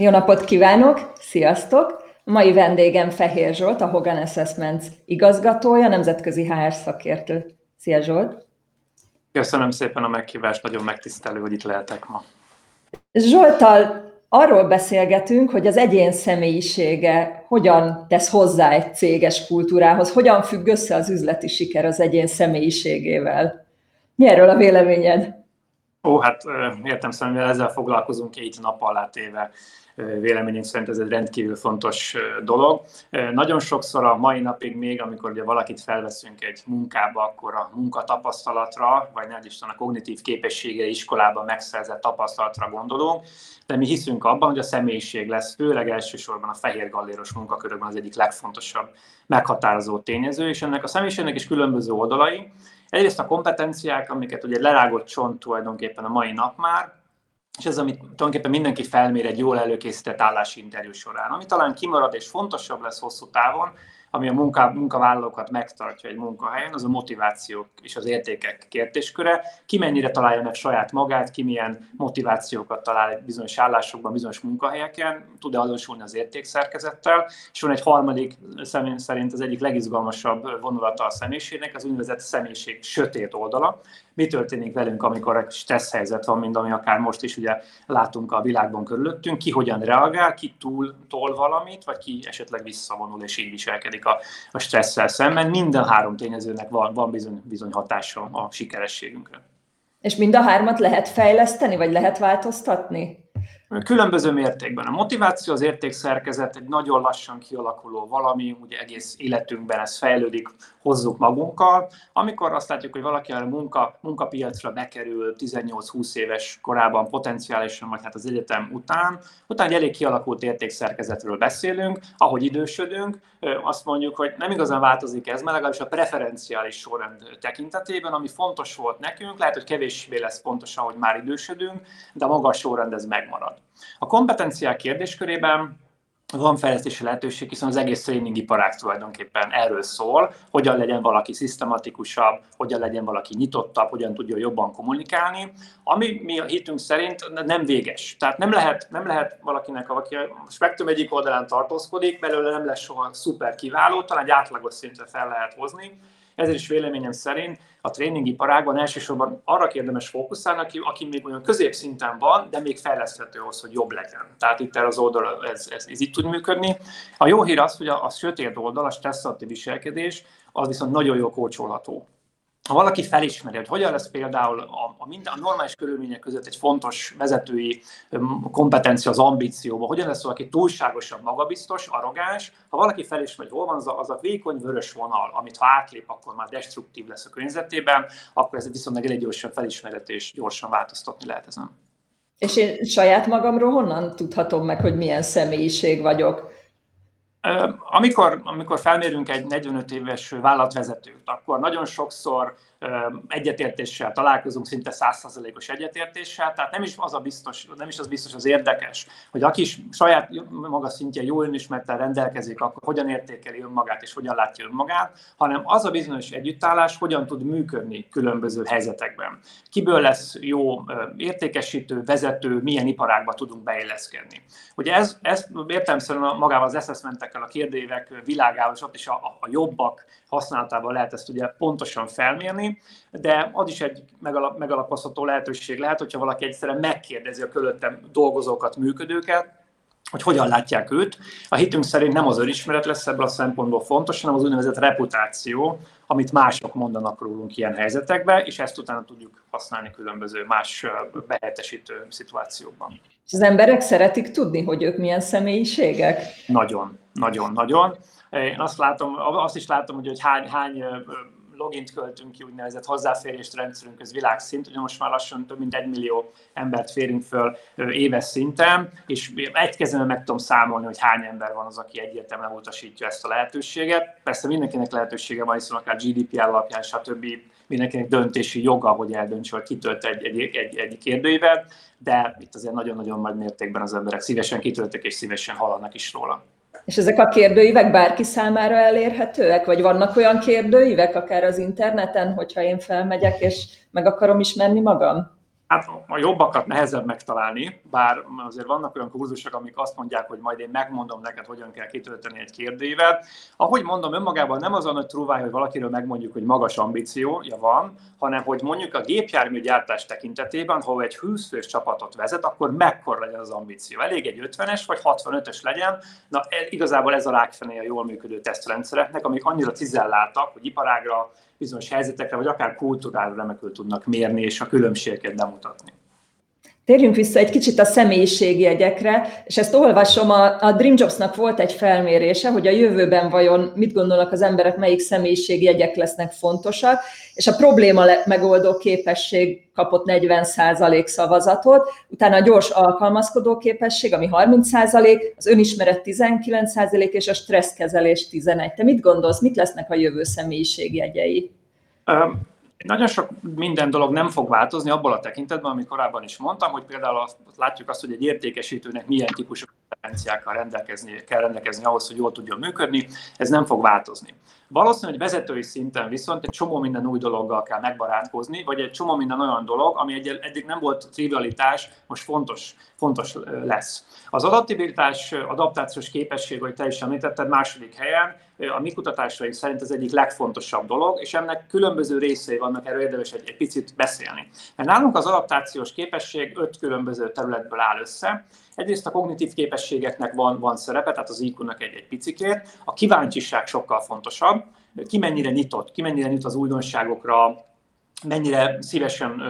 Jó napot kívánok, sziasztok! Mai vendégem Fehér Zsolt, a Hogan Assessments igazgatója, nemzetközi HR szakértő. Szia Zsolt! Köszönöm szépen a meghívást, nagyon megtisztelő, hogy itt lehetek ma. Zsoltal arról beszélgetünk, hogy az egyén személyisége hogyan tesz hozzá egy céges kultúrához, hogyan függ össze az üzleti siker az egyén személyiségével. Mi erről a véleményed? Ó, hát értem szerint, ezzel foglalkozunk két nap alá téve véleményünk szerint ez egy rendkívül fontos dolog. Nagyon sokszor a mai napig még, amikor ugye valakit felveszünk egy munkába, akkor a munkatapasztalatra, vagy nem is a kognitív képessége iskolában megszerzett tapasztalatra gondolunk, de mi hiszünk abban, hogy a személyiség lesz főleg elsősorban a fehér galléros munkakörökben az egyik legfontosabb meghatározó tényező, és ennek a személyiségnek is különböző oldalai. Egyrészt a kompetenciák, amiket ugye lerágott csont tulajdonképpen a mai nap már, és ez, amit tulajdonképpen mindenki felmér egy jól előkészített állásinterjú során. Ami talán kimarad és fontosabb lesz hosszú távon, ami a munka, munkavállalókat megtartja egy munkahelyen, az a motivációk és az értékek kérdésköre. Ki mennyire találja meg saját magát, ki milyen motivációkat talál bizonyos állásokban, bizonyos munkahelyeken, tud-e azonosulni az értékszerkezettel, és van egy harmadik személy szerint az egyik legizgalmasabb vonulata a személyiségnek, az úgynevezett személyiség sötét oldala, mi történik velünk, amikor egy stressz helyzet van, mint ami akár most is ugye látunk a világban körülöttünk, ki hogyan reagál, ki túl tol valamit, vagy ki esetleg visszavonul és így viselkedik a, a stresszel szemben. Minden három tényezőnek van, van bizony, bizony hatása a sikerességünkre. És mind a hármat lehet fejleszteni, vagy lehet változtatni? Különböző mértékben. A motiváció, az értékszerkezet egy nagyon lassan kialakuló valami, ugye egész életünkben ez fejlődik, hozzuk magunkkal. Amikor azt látjuk, hogy valaki a munka, munkapiacra bekerül 18-20 éves korában potenciálisan, vagy hát az egyetem után, utána egy elég kialakult értékszerkezetről beszélünk, ahogy idősödünk, azt mondjuk, hogy nem igazán változik ez, mert legalábbis a preferenciális sorrend tekintetében, ami fontos volt nekünk, lehet, hogy kevésbé lesz fontos, ahogy már idősödünk, de a magas sorrend ez megmarad. A kompetenciák kérdéskörében van fejlesztési lehetőség, hiszen az egész tréningiparág tulajdonképpen erről szól, hogyan legyen valaki szisztematikusabb, hogyan legyen valaki nyitottabb, hogyan tudja jobban kommunikálni, ami mi a hitünk szerint nem véges. Tehát nem lehet, nem lehet valakinek, aki a spektrum egyik oldalán tartózkodik, belőle nem lesz soha szuper kiváló, talán egy átlagos szintre fel lehet hozni, ezért is véleményem szerint a tréningiparágban elsősorban arra érdemes fókuszálni, aki, aki még olyan középszinten van, de még fejleszthető ahhoz, hogy jobb legyen. Tehát itt az oldal ez, ez, ez így tud működni. A jó hír az, hogy a, a sötét oldal, a stresszalatti viselkedés, az viszont nagyon jól kócsolható ha valaki felismeri, hogy hogyan lesz például a, a, minden, a normális körülmények között egy fontos vezetői kompetencia az ambícióban, hogyan lesz valaki túlságosan magabiztos, arrogáns, ha valaki felismeri, hogy hol van az a, az a vékony vörös vonal, amit ha átlép, akkor már destruktív lesz a környezetében, akkor ez viszonylag elég gyorsan felismerhető és gyorsan változtatni lehet ezen. És én saját magamról honnan tudhatom meg, hogy milyen személyiség vagyok? Amikor, amikor felmérünk egy 45 éves vállalatvezetőt, akkor nagyon sokszor egyetértéssel találkozunk, szinte százszerzelékos egyetértéssel, tehát nem is az a biztos, nem is az biztos az érdekes, hogy aki is saját maga szintje jó önismerettel rendelkezik, akkor hogyan értékeli önmagát és hogyan látja önmagát, hanem az a bizonyos együttállás hogyan tud működni különböző helyzetekben. Kiből lesz jó értékesítő, vezető, milyen iparágba tudunk beilleszkedni. Ugye ez, ez értelmszerűen magával az assessmentekkel, a kérdévek világával, és ott is a, a jobbak használatával lehet ezt ugye pontosan felmérni, de az is egy megalap, megalapozható lehetőség lehet, hogyha valaki egyszerűen megkérdezi a körülöttem dolgozókat, működőket, hogy hogyan látják őt. A hitünk szerint nem az önismeret lesz ebből a szempontból fontos, hanem az úgynevezett reputáció, amit mások mondanak rólunk ilyen helyzetekben, és ezt utána tudjuk használni különböző más behetesítő szituációkban. Az emberek szeretik tudni, hogy ők milyen személyiségek? Nagyon, nagyon, nagyon. Én azt látom, azt is látom, hogy, hogy hány, hány logint költünk ki, úgynevezett hozzáférést rendszerünk, ez világszint, ugye most már lassan több mint egy millió embert férünk föl éves szinten, és egy kezemben meg tudom számolni, hogy hány ember van az, aki egyértelműen utasítja ezt a lehetőséget. Persze mindenkinek lehetősége van, hiszen akár GDPR alapján, stb. mindenkinek döntési joga, hogy eldöntse, hogy kitölt egy, egy, egy, egy kérdőívet, de itt azért nagyon-nagyon nagy mértékben az emberek szívesen kitöltek és szívesen hallanak is róla. És ezek a kérdőívek bárki számára elérhetőek? Vagy vannak olyan kérdőívek, akár az interneten, hogyha én felmegyek és meg akarom ismerni magam? Hát a jobbakat nehezebb megtalálni, bár azért vannak olyan kurzusok, amik azt mondják, hogy majd én megmondom neked, hogyan kell kitölteni egy kérdőívet. Ahogy mondom, önmagában nem az a nagy trúváj, hogy valakiről megmondjuk, hogy magas ambíciója van, hanem hogy mondjuk a gépjármű gyártás tekintetében, ha egy 20 fős csapatot vezet, akkor mekkora legyen az ambíció. Elég egy 50-es vagy 65-ös legyen. Na e, igazából ez a rákfené a jól működő tesztrendszereknek, amik annyira cizelláltak, hogy iparágra bizonyos helyzetekre, vagy akár kultúrára remekül tudnak mérni, és a különbségeket bemutatni. Térjünk vissza egy kicsit a személyiségjegyekre, és ezt olvasom, a, a Dream Jobsnak volt egy felmérése, hogy a jövőben vajon mit gondolnak az emberek, melyik személyiségjegyek lesznek fontosak, és a probléma megoldó képesség kapott 40% szavazatot, utána a gyors alkalmazkodó képesség, ami 30%, az önismeret 19% és a stresszkezelés 11%. Te mit gondolsz, mit lesznek a jövő személyiségjegyei? Um nagyon sok minden dolog nem fog változni abból a tekintetben, amit korábban is mondtam, hogy például azt, látjuk azt, hogy egy értékesítőnek milyen típusú kompetenciákkal rendelkezni, kell rendelkezni ahhoz, hogy jól tudjon működni, ez nem fog változni. Valószínűleg vezetői szinten viszont egy csomó minden új dologgal kell megbarátkozni, vagy egy csomó minden olyan dolog, ami egy, eddig nem volt trivialitás, most fontos, fontos lesz. Az adaptabilitás, adaptációs képesség, hogy te is említetted, második helyen, a mi kutatásaink szerint az egyik legfontosabb dolog, és ennek különböző részei vannak, erről érdemes egy, egy picit beszélni. Mert nálunk az adaptációs képesség öt különböző területből áll össze. Egyrészt a kognitív képességeknek van, van szerepe, tehát az IQ-nak egy, egy picikét. A kíváncsiság sokkal fontosabb. Ki mennyire nyitott, ki mennyire nyitott az újdonságokra, mennyire szívesen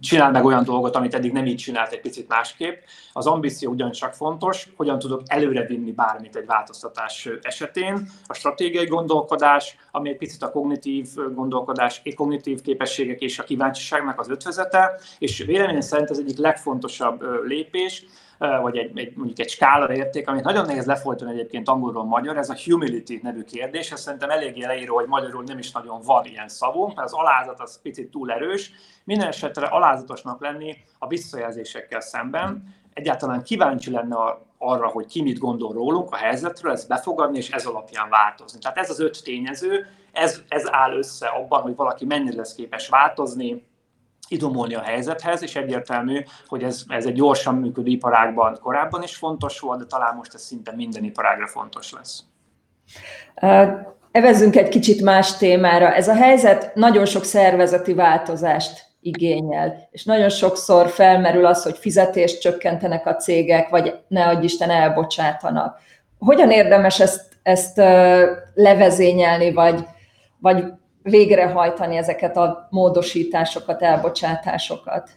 csinál meg olyan dolgot, amit eddig nem így csinált egy picit másképp. Az ambíció ugyancsak fontos, hogyan tudok előrevinni bármit egy változtatás esetén. A stratégiai gondolkodás, ami egy picit a kognitív gondolkodás, a kognitív képességek és a kíváncsiságnak az ötvözete, és véleményem szerint az egyik legfontosabb lépés, vagy egy, egy, mondjuk egy skála érték, amit nagyon nehéz lefolytani egyébként angolról magyar, ez a humility nevű kérdés, ez szerintem eléggé leíró, hogy magyarul nem is nagyon van ilyen szavunk, mert az alázat az picit túl erős. Minden esetre alázatosnak lenni a visszajelzésekkel szemben, egyáltalán kíváncsi lenne arra, hogy ki mit gondol rólunk a helyzetről, ezt befogadni, és ez alapján változni. Tehát ez az öt tényező, ez, ez áll össze abban, hogy valaki mennyire lesz képes változni, idomulni a helyzethez, és egyértelmű, hogy ez, ez egy gyorsan működő iparágban korábban is fontos volt, de talán most ez szinte minden iparágra fontos lesz. Evezzünk egy kicsit más témára. Ez a helyzet nagyon sok szervezeti változást igényel, és nagyon sokszor felmerül az, hogy fizetést csökkentenek a cégek, vagy ne adj Isten elbocsátanak. Hogyan érdemes ezt, ezt levezényelni, vagy, vagy végrehajtani ezeket a módosításokat, elbocsátásokat?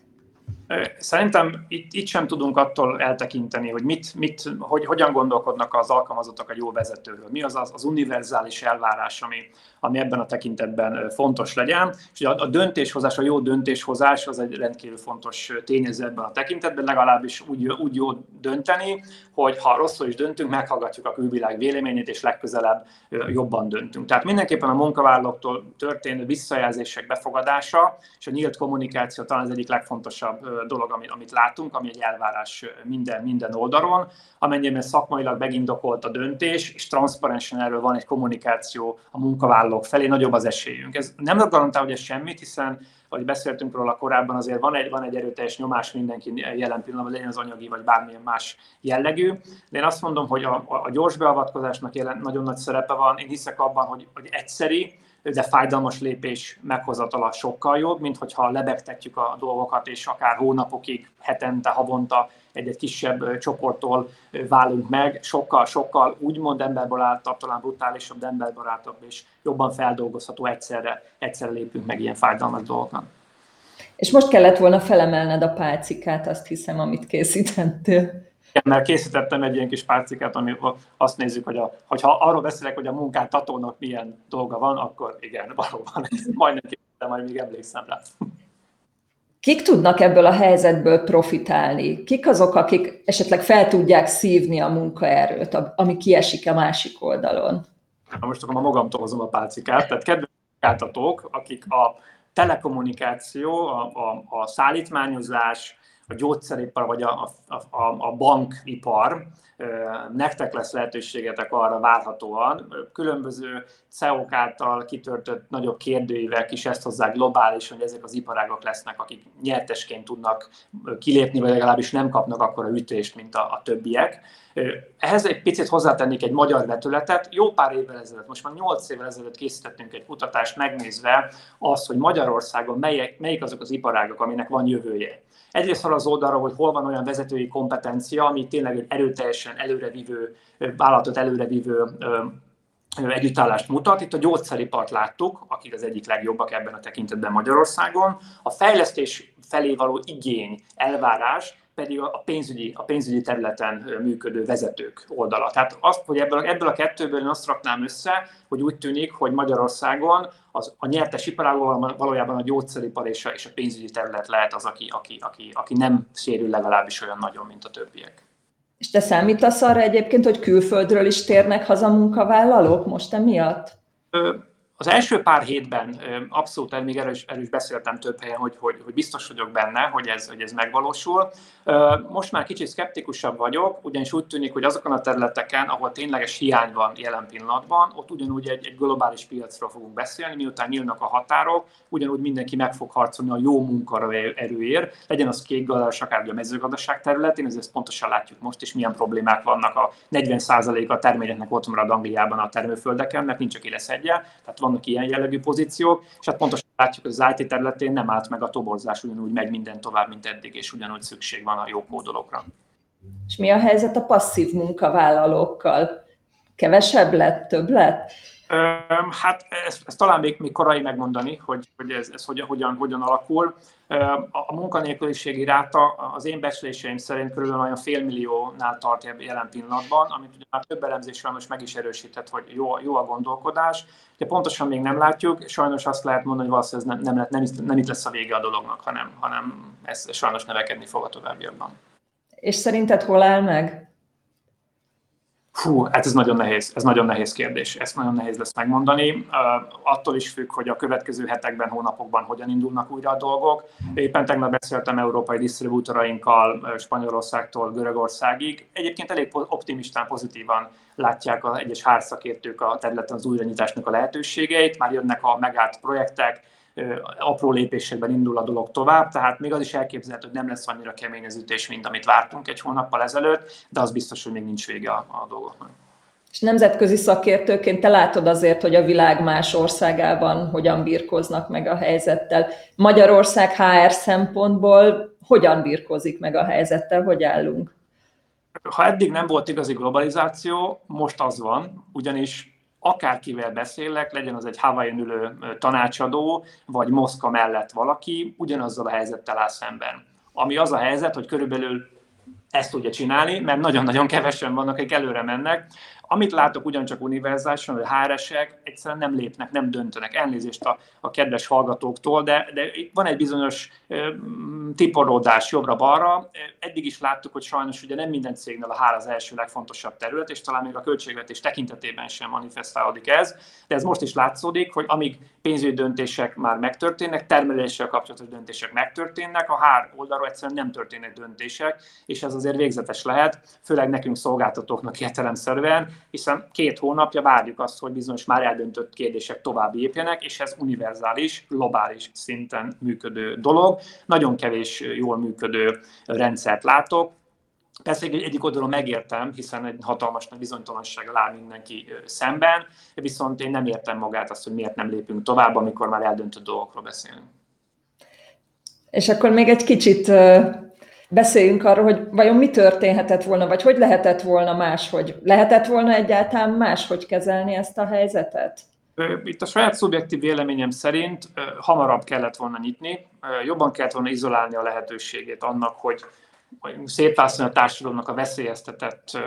Szerintem itt, itt sem tudunk attól eltekinteni, hogy, mit, mit, hogy hogyan gondolkodnak az alkalmazottak egy jó vezetőről. Mi az az, az univerzális elvárás, ami, ami ebben a tekintetben fontos legyen. És a, a döntéshozás, a jó döntéshozás az egy rendkívül fontos tényező ebben a tekintetben, legalábbis úgy, úgy jó dönteni, hogy ha rosszul is döntünk, meghallgatjuk a külvilág véleményét, és legközelebb jobban döntünk. Tehát mindenképpen a munkavállalóktól történő visszajelzések befogadása és a nyílt kommunikáció talán az egyik legfontosabb dolog, amit látunk, ami egy elvárás minden, minden oldalon. Amennyiben szakmailag megindokolt a döntés, és transzparensen erről van egy kommunikáció a munkavállalók felé, nagyobb az esélyünk. Ez nem garantál, hogy ez semmit, hiszen ahogy beszéltünk róla korábban, azért van egy, van egy erőteljes nyomás mindenki jelen pillanatban, legyen az anyagi vagy bármilyen más jellegű. De én azt mondom, hogy a, a gyors beavatkozásnak jelen, nagyon nagy szerepe van. Én hiszek abban, hogy, hogy egyszeri, de fájdalmas lépés meghozatala sokkal jobb, mint hogyha lebegtetjük a dolgokat, és akár hónapokig, hetente, havonta egy-egy kisebb csoporttól válunk meg, sokkal, sokkal úgymond emberbarátabb, talán brutálisabb, de emberbarátabb és jobban feldolgozható egyszerre, egyszerre lépünk meg ilyen fájdalmas dolgokat. És most kellett volna felemelned a pálcikát, azt hiszem, amit készítettél. Mert készítettem egy ilyen kis pálcikát, ami azt nézzük, hogy a, hogyha arról beszélek, hogy a munkáltatónak milyen dolga van, akkor igen, valóban, majdnem készítettem, majd még emlékszem rá. Kik tudnak ebből a helyzetből profitálni? Kik azok, akik esetleg fel tudják szívni a munkaerőt, ami kiesik a másik oldalon? Na most akkor magamtól hozom a pálcikát. Tehát kedves munkáltatók, akik a telekommunikáció, a, a, a szállítmányozás, a gyógyszeripar vagy a, a, a, bankipar, nektek lesz lehetőségetek arra várhatóan. Különböző CEO-k által kitörtött nagyobb kérdőívek is ezt hozzá globális, hogy ezek az iparágok lesznek, akik nyertesként tudnak kilépni, vagy legalábbis nem kapnak akkora ütést, mint a, a többiek. Ehhez egy picit hozzátennék egy magyar vetületet. Jó pár évvel ezelőtt, most már 8 évvel ezelőtt készítettünk egy kutatást megnézve azt, hogy Magyarországon melyik, melyik azok az iparágok, aminek van jövője. Egyrészt az oldalra, hogy hol van olyan vezetői kompetencia, ami tényleg egy erőteljesen előrevívő, vállalatot előrevívő együttállást mutat. Itt a gyógyszeripart láttuk, akik az egyik legjobbak ebben a tekintetben Magyarországon. A fejlesztés felé való igény, elvárás pedig a pénzügyi, a pénzügyi területen működő vezetők oldala. Tehát azt, hogy ebből, ebből a kettőből én azt raknám össze, hogy úgy tűnik, hogy Magyarországon az, a nyertes iparágban valójában a gyógyszeripar és a, és a pénzügyi terület lehet az, aki, aki, aki, aki nem sérül legalábbis olyan nagyon, mint a többiek. És te számítasz arra egyébként, hogy külföldről is térnek haza munkavállalók most emiatt? Az első pár hétben abszolút, még erről is, beszéltem több helyen, hogy, hogy, hogy biztos vagyok benne, hogy ez, hogy ez megvalósul. Most már kicsit szkeptikusabb vagyok, ugyanis úgy tűnik, hogy azokon a területeken, ahol tényleges hiány van jelen pillanatban, ott ugyanúgy egy, egy globális piacról fogunk beszélni, miután nyílnak a határok, ugyanúgy mindenki meg fog harcolni a jó erőért, legyen az kék gazdaság, akár a mezőgazdaság területén, ezért pontosan látjuk most is, milyen problémák vannak. A 40% a termékeknek ott marad Angliában a termőföldeken, mert nincs, aki leszedje, tehát vannak ilyen jellegű pozíciók, és hát pontosan látjuk, hogy az IT területén nem állt meg a toborzás, ugyanúgy megy minden tovább, mint eddig, és ugyanúgy szükség van a jó kódolókra. És mi a helyzet a passzív munkavállalókkal? Kevesebb lett, több lett? Hát ezt, ezt talán még, még korai megmondani, hogy, hogy ez, ez hogyan, hogyan, hogyan alakul. A munkanélküliségi ráta az én becsléseim szerint körülbelül olyan félmilliónál tart jelen pillanatban, amit ugye már több elemzésről most meg is erősített, hogy jó, jó a gondolkodás. De pontosan még nem látjuk, sajnos azt lehet mondani, hogy valószínűleg nem, nem, nem, nem itt lesz a vége a dolognak, hanem, hanem ez sajnos növekedni fog a továbbiakban. És szerinted hol áll meg? Fú, hát ez nagyon nehéz, ez nagyon nehéz kérdés, ezt nagyon nehéz lesz megmondani. Attól is függ, hogy a következő hetekben, hónapokban hogyan indulnak újra a dolgok. Éppen tegnap beszéltem európai disztribútorainkkal Spanyolországtól Görögországig. Egyébként elég optimistán, pozitívan látják az egyes hárszakértők a területen az újranyitásnak a lehetőségeit. Már jönnek a megállt projektek, apró lépésekben indul a dolog tovább, tehát még az is elképzelhető, hogy nem lesz annyira kemény az ütés, mint amit vártunk egy hónappal ezelőtt, de az biztos, hogy még nincs vége a, a dolgoknak. És nemzetközi szakértőként te látod azért, hogy a világ más országában hogyan birkoznak meg a helyzettel. Magyarország HR szempontból hogyan birkozik meg a helyzettel, hogy állunk? Ha eddig nem volt igazi globalizáció, most az van, ugyanis akárkivel beszélek, legyen az egy Hawaiian ülő tanácsadó, vagy Moszkva mellett valaki, ugyanazzal a helyzettel áll szemben. Ami az a helyzet, hogy körülbelül ezt tudja csinálni, mert nagyon-nagyon kevesen vannak, akik előre mennek. Amit látok ugyancsak univerzálisan, hogy HRS-ek egyszerűen nem lépnek, nem döntenek. Elnézést a, a kedves hallgatóktól, de, de van egy bizonyos tiporodás jobbra-balra. Eddig is láttuk, hogy sajnos ugye nem minden cégnél a HR az első legfontosabb terület, és talán még a költségvetés tekintetében sem manifestálódik ez, de ez most is látszódik, hogy amíg pénzügyi döntések már megtörténnek, termeléssel kapcsolatos döntések megtörténnek, a HR oldalról egyszerűen nem történnek döntések, és ez azért végzetes lehet, főleg nekünk szolgáltatóknak értelemszerűen, hiszen két hónapja várjuk azt, hogy bizonyos már eldöntött kérdések tovább épjenek, és ez univerzális, globális szinten működő dolog. Nagyon kevés jól működő rendszert látok, Persze egyik oldalon megértem, hiszen egy hatalmas nagy bizonytalanság áll mindenki szemben, viszont én nem értem magát azt, hogy miért nem lépünk tovább, amikor már eldöntött dolgokról beszélünk. És akkor még egy kicsit beszéljünk arról, hogy vajon mi történhetett volna, vagy hogy lehetett volna máshogy. Lehetett volna egyáltalán máshogy kezelni ezt a helyzetet? Itt a saját szubjektív véleményem szerint hamarabb kellett volna nyitni, jobban kellett volna izolálni a lehetőségét annak, hogy szétválasztani a társadalomnak a veszélyeztetett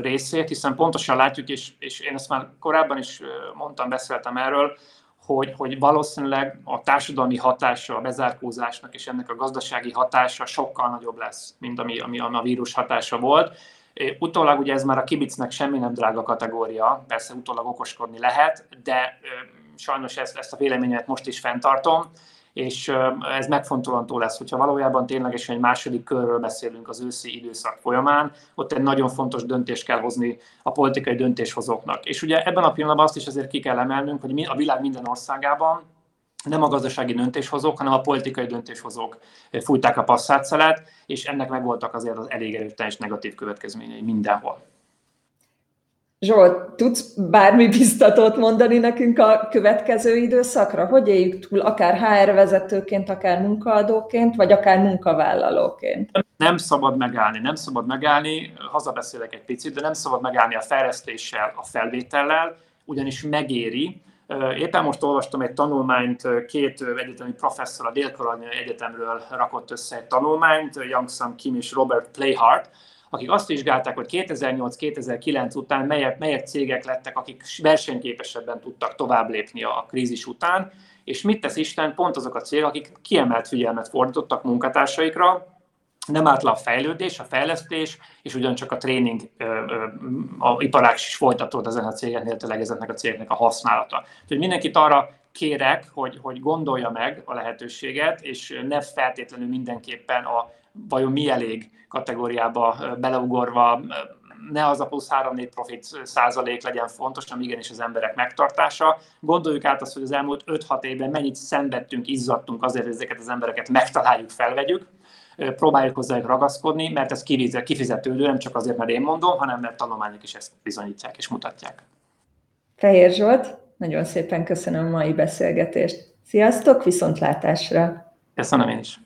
részét, hiszen pontosan látjuk, és, és én ezt már korábban is mondtam, beszéltem erről, hogy, hogy valószínűleg a társadalmi hatása a bezárkózásnak és ennek a gazdasági hatása sokkal nagyobb lesz, mint ami, ami a vírus hatása volt. Utólag ugye ez már a kibicnek semmi nem drága kategória, persze utólag okoskodni lehet, de sajnos ezt, ezt a véleményet most is fenntartom. És ez megfontolandó lesz, hogyha valójában ténylegesen egy második körről beszélünk az őszi időszak folyamán, ott egy nagyon fontos döntést kell hozni a politikai döntéshozóknak. És ugye ebben a pillanatban azt is azért ki kell emelnünk, hogy a világ minden országában nem a gazdasági döntéshozók, hanem a politikai döntéshozók fújták a passzátszalát, és ennek megvoltak azért az elég erőteljes negatív következményei mindenhol. Zsolt, tudsz bármi biztatót mondani nekünk a következő időszakra? Hogy éljük túl, akár HR vezetőként, akár munkaadóként, vagy akár munkavállalóként? Nem szabad megállni, nem szabad megállni, hazabeszélek egy picit, de nem szabad megállni a fejlesztéssel, a felvétellel, ugyanis megéri. Éppen most olvastam egy tanulmányt, két egyetemi professzor a dél Egyetemről rakott össze egy tanulmányt, Young Kim és Robert Playhart, akik azt vizsgálták, hogy 2008-2009 után melyek, melyek cégek lettek, akik versenyképesebben tudtak tovább lépni a krízis után, és mit tesz Isten, pont azok a cégek, akik kiemelt figyelmet fordítottak munkatársaikra, nem állt le a fejlődés, a fejlesztés, és ugyancsak a tréning, a iparág is folytatód ezen a cégeknél, tényleg ezeknek a cégeknek a használata. Úgyhogy mindenkit arra kérek, hogy, hogy gondolja meg a lehetőséget, és ne feltétlenül mindenképpen a vajon mi elég kategóriába beleugorva, ne az a plusz 3-4 profit százalék legyen fontos, hanem igenis az emberek megtartása. Gondoljuk át azt, hogy az elmúlt 5-6 évben mennyit szenvedtünk, izzadtunk azért, hogy ezeket az embereket megtaláljuk, felvegyük, próbáljuk hozzájuk ragaszkodni, mert ez kifizetődő, nem csak azért, mert én mondom, hanem mert tanulmányok is ezt bizonyítják és mutatják. Fehér Zsolt, nagyon szépen köszönöm a mai beszélgetést. Sziasztok, viszontlátásra! Köszönöm én is!